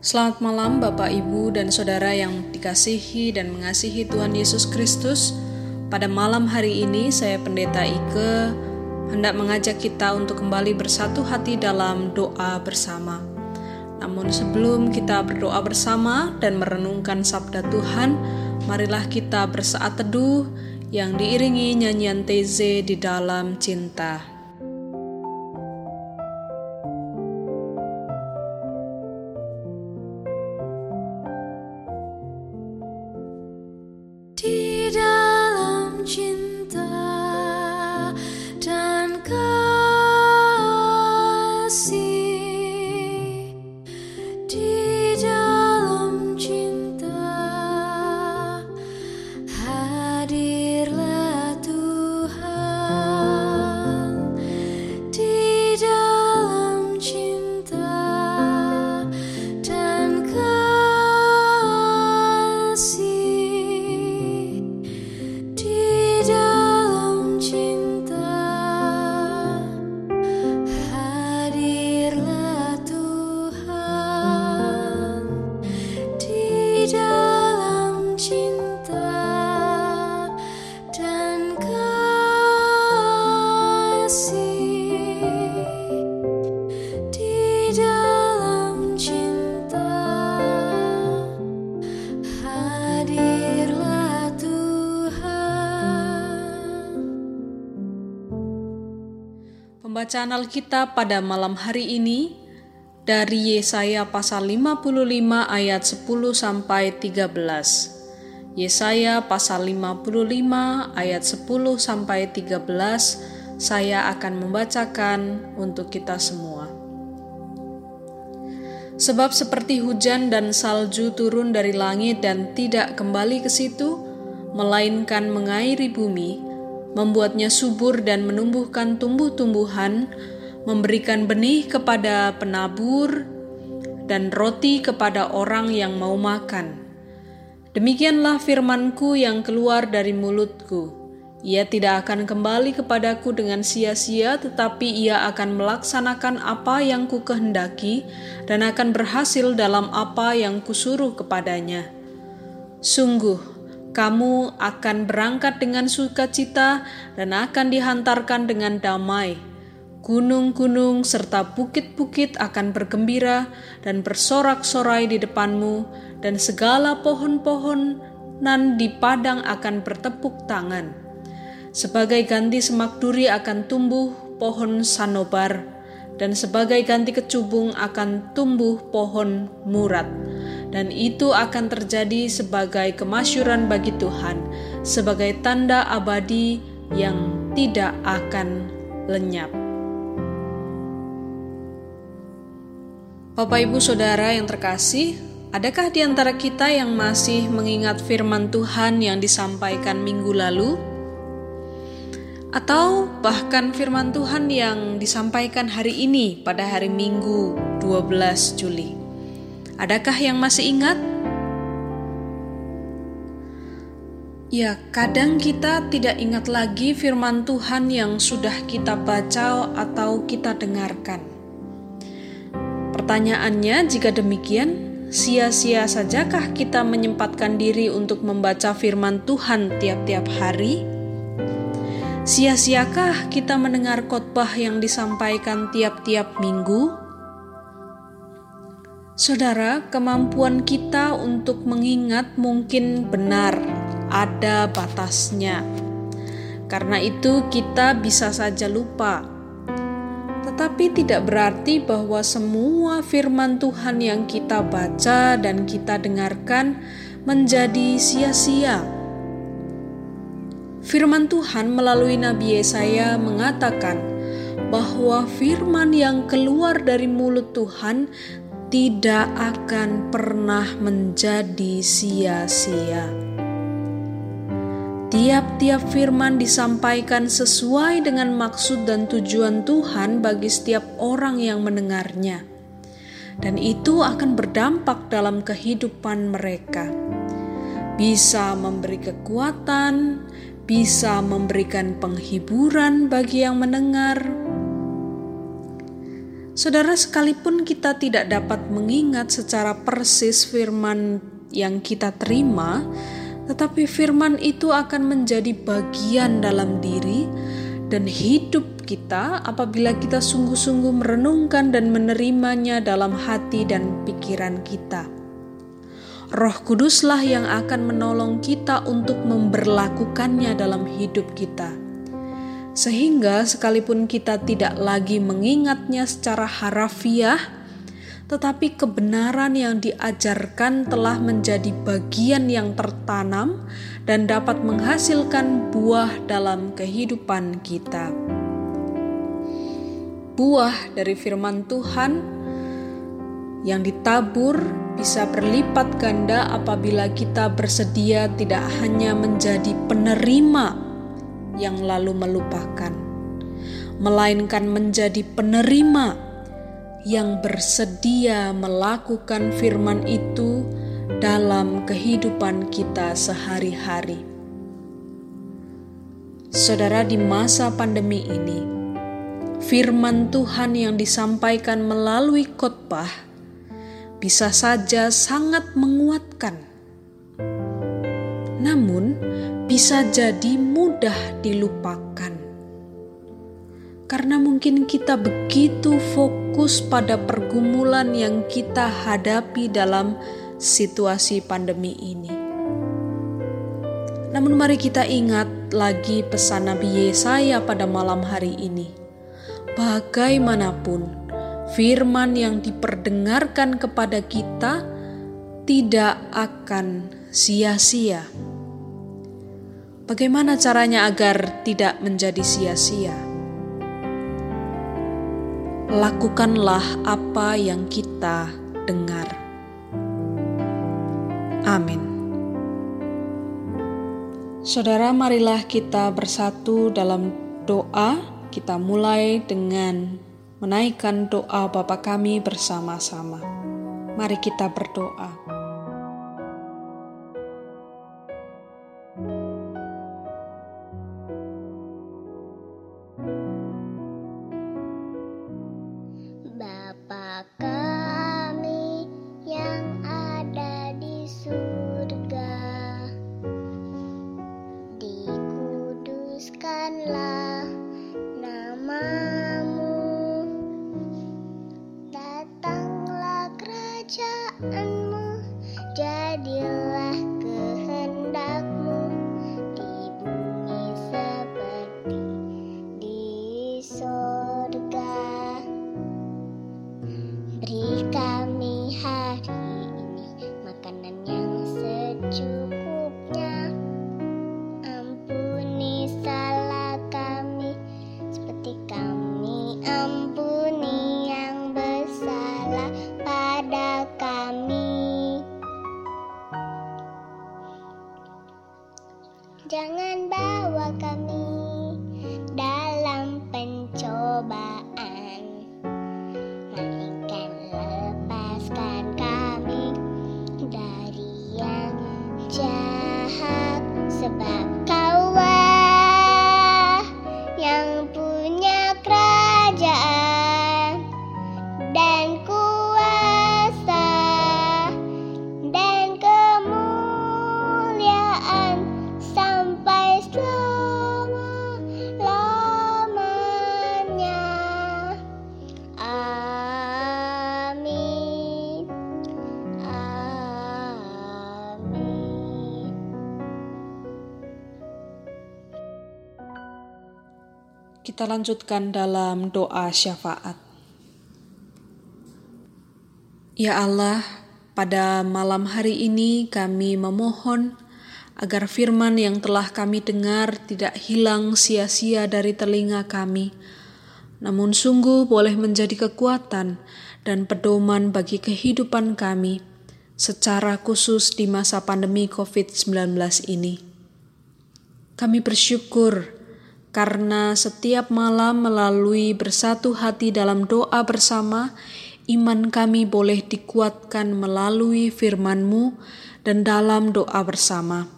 Selamat malam Bapak Ibu dan Saudara yang dikasihi dan mengasihi Tuhan Yesus Kristus. Pada malam hari ini saya Pendeta Ike hendak mengajak kita untuk kembali bersatu hati dalam doa bersama. Namun sebelum kita berdoa bersama dan merenungkan sabda Tuhan, marilah kita bersaat teduh yang diiringi nyanyian Teze di dalam cinta. Pembacaan Alkitab pada malam hari ini dari Yesaya pasal 55 ayat 10 sampai 13. Yesaya pasal 55 ayat 10 sampai 13 saya akan membacakan untuk kita semua. Sebab seperti hujan dan salju turun dari langit dan tidak kembali ke situ, melainkan mengairi bumi, membuatnya subur dan menumbuhkan tumbuh-tumbuhan, memberikan benih kepada penabur, dan roti kepada orang yang mau makan. Demikianlah firmanku yang keluar dari mulutku. Ia tidak akan kembali kepadaku dengan sia-sia, tetapi ia akan melaksanakan apa yang ku kehendaki dan akan berhasil dalam apa yang kusuruh kepadanya. Sungguh, kamu akan berangkat dengan sukacita dan akan dihantarkan dengan damai. Gunung-gunung serta bukit-bukit akan bergembira dan bersorak-sorai di depanmu, dan segala pohon-pohon nan di padang akan bertepuk tangan. Sebagai ganti semak duri akan tumbuh pohon sanobar, dan sebagai ganti kecubung akan tumbuh pohon murat dan itu akan terjadi sebagai kemasyuran bagi Tuhan, sebagai tanda abadi yang tidak akan lenyap. Bapak, ibu, saudara yang terkasih, adakah di antara kita yang masih mengingat firman Tuhan yang disampaikan minggu lalu? Atau bahkan firman Tuhan yang disampaikan hari ini pada hari Minggu 12 Juli? Adakah yang masih ingat? Ya, kadang kita tidak ingat lagi firman Tuhan yang sudah kita baca atau kita dengarkan. Pertanyaannya, jika demikian, sia-sia sajakah kita menyempatkan diri untuk membaca firman Tuhan tiap-tiap hari? Sia-siakah kita mendengar khotbah yang disampaikan tiap-tiap minggu? Saudara, kemampuan kita untuk mengingat mungkin benar ada batasnya. Karena itu, kita bisa saja lupa. Tetapi tidak berarti bahwa semua firman Tuhan yang kita baca dan kita dengarkan menjadi sia-sia. Firman Tuhan melalui Nabi Yesaya mengatakan bahwa firman yang keluar dari mulut Tuhan tidak akan pernah menjadi sia-sia. Tiap-tiap firman disampaikan sesuai dengan maksud dan tujuan Tuhan bagi setiap orang yang mendengarnya, dan itu akan berdampak dalam kehidupan mereka. Bisa memberi kekuatan, bisa memberikan penghiburan bagi yang mendengar, Saudara, sekalipun kita tidak dapat mengingat secara persis firman yang kita terima, tetapi firman itu akan menjadi bagian dalam diri dan hidup kita apabila kita sungguh-sungguh merenungkan dan menerimanya dalam hati dan pikiran kita. Roh Kuduslah yang akan menolong kita untuk memberlakukannya dalam hidup kita sehingga sekalipun kita tidak lagi mengingatnya secara harafiah, tetapi kebenaran yang diajarkan telah menjadi bagian yang tertanam dan dapat menghasilkan buah dalam kehidupan kita. Buah dari firman Tuhan yang ditabur bisa berlipat ganda apabila kita bersedia tidak hanya menjadi penerima yang lalu melupakan, melainkan menjadi penerima yang bersedia melakukan firman itu dalam kehidupan kita sehari-hari. Saudara, di masa pandemi ini, firman Tuhan yang disampaikan melalui khotbah bisa saja sangat menguatkan. Namun, bisa jadi mudah dilupakan. Karena mungkin kita begitu fokus pada pergumulan yang kita hadapi dalam situasi pandemi ini. Namun mari kita ingat lagi pesan Nabi Yesaya pada malam hari ini. Bagaimanapun firman yang diperdengarkan kepada kita tidak akan sia-sia Bagaimana caranya agar tidak menjadi sia-sia? Lakukanlah apa yang kita dengar. Amin. Saudara, marilah kita bersatu dalam doa. Kita mulai dengan menaikkan doa Bapa kami bersama-sama. Mari kita berdoa. Jangan bawa kami dalam pencobaan, Kita lanjutkan dalam doa syafaat. Ya Allah, pada malam hari ini kami memohon agar firman yang telah kami dengar tidak hilang sia-sia dari telinga kami, namun sungguh boleh menjadi kekuatan dan pedoman bagi kehidupan kami, secara khusus di masa pandemi COVID-19 ini. Kami bersyukur karena setiap malam melalui bersatu hati dalam doa bersama, iman kami boleh dikuatkan melalui firman-Mu dan dalam doa bersama.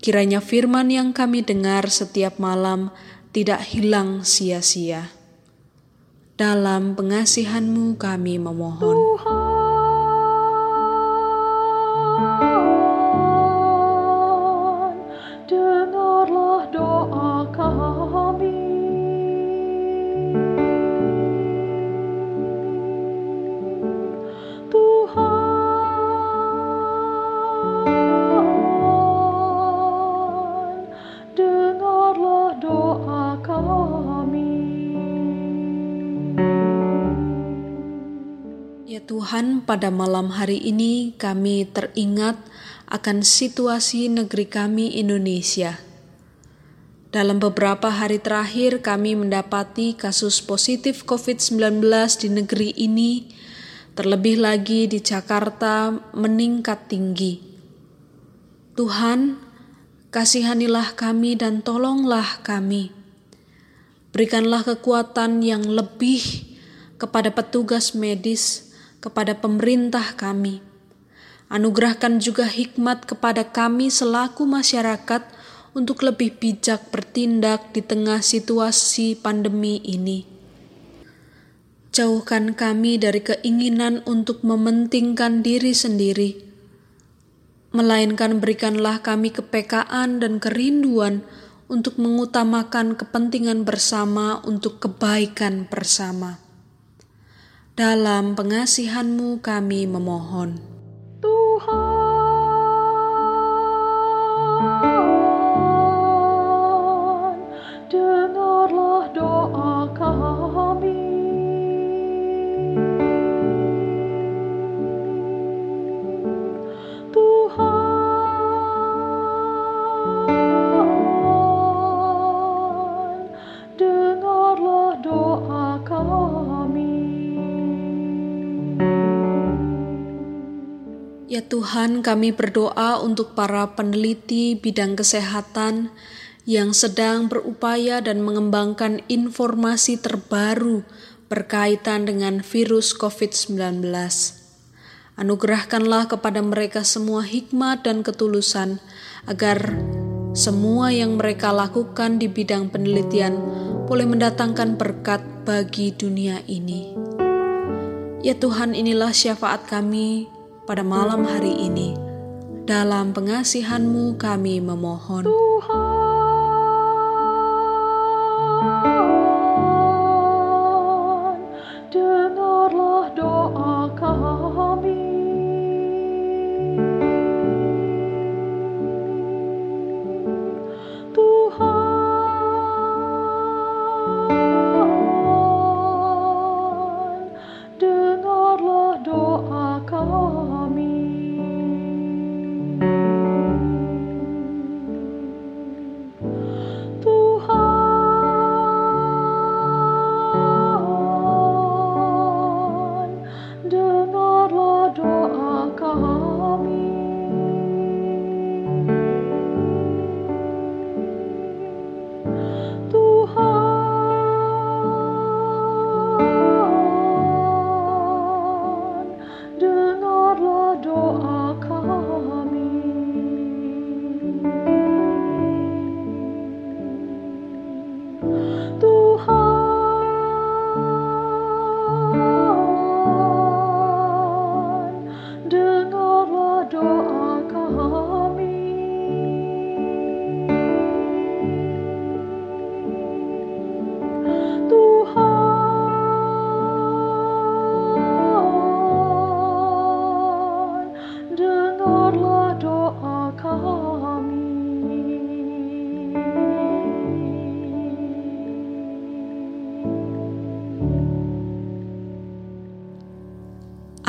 Kiranya firman yang kami dengar setiap malam tidak hilang sia-sia. Dalam pengasihanmu kami memohon. Tuhan, Tuhan, pada malam hari ini kami teringat akan situasi negeri kami Indonesia. Dalam beberapa hari terakhir kami mendapati kasus positif COVID-19 di negeri ini, terlebih lagi di Jakarta meningkat tinggi. Tuhan, kasihanilah kami dan tolonglah kami. Berikanlah kekuatan yang lebih kepada petugas medis, kepada pemerintah kami. Anugerahkan juga hikmat kepada kami selaku masyarakat untuk lebih bijak bertindak di tengah situasi pandemi ini. Jauhkan kami dari keinginan untuk mementingkan diri sendiri, melainkan berikanlah kami kepekaan dan kerinduan untuk mengutamakan kepentingan bersama untuk kebaikan bersama. Dalam pengasihanmu kami memohon. Tuhan, Ya Tuhan, kami berdoa untuk para peneliti bidang kesehatan yang sedang berupaya dan mengembangkan informasi terbaru berkaitan dengan virus COVID-19. Anugerahkanlah kepada mereka semua hikmat dan ketulusan agar semua yang mereka lakukan di bidang penelitian boleh mendatangkan berkat bagi dunia ini. Ya Tuhan, inilah syafaat kami pada malam hari ini. Dalam pengasihanmu kami memohon. Tuhan,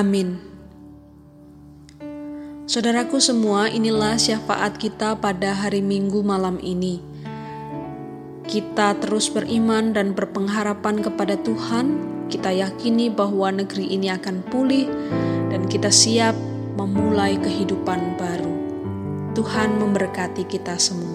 Amin. Saudaraku semua, inilah syafaat kita pada hari Minggu malam ini. Kita terus beriman dan berpengharapan kepada Tuhan. Kita yakini bahwa negeri ini akan pulih, dan kita siap memulai kehidupan baru. Tuhan memberkati kita semua.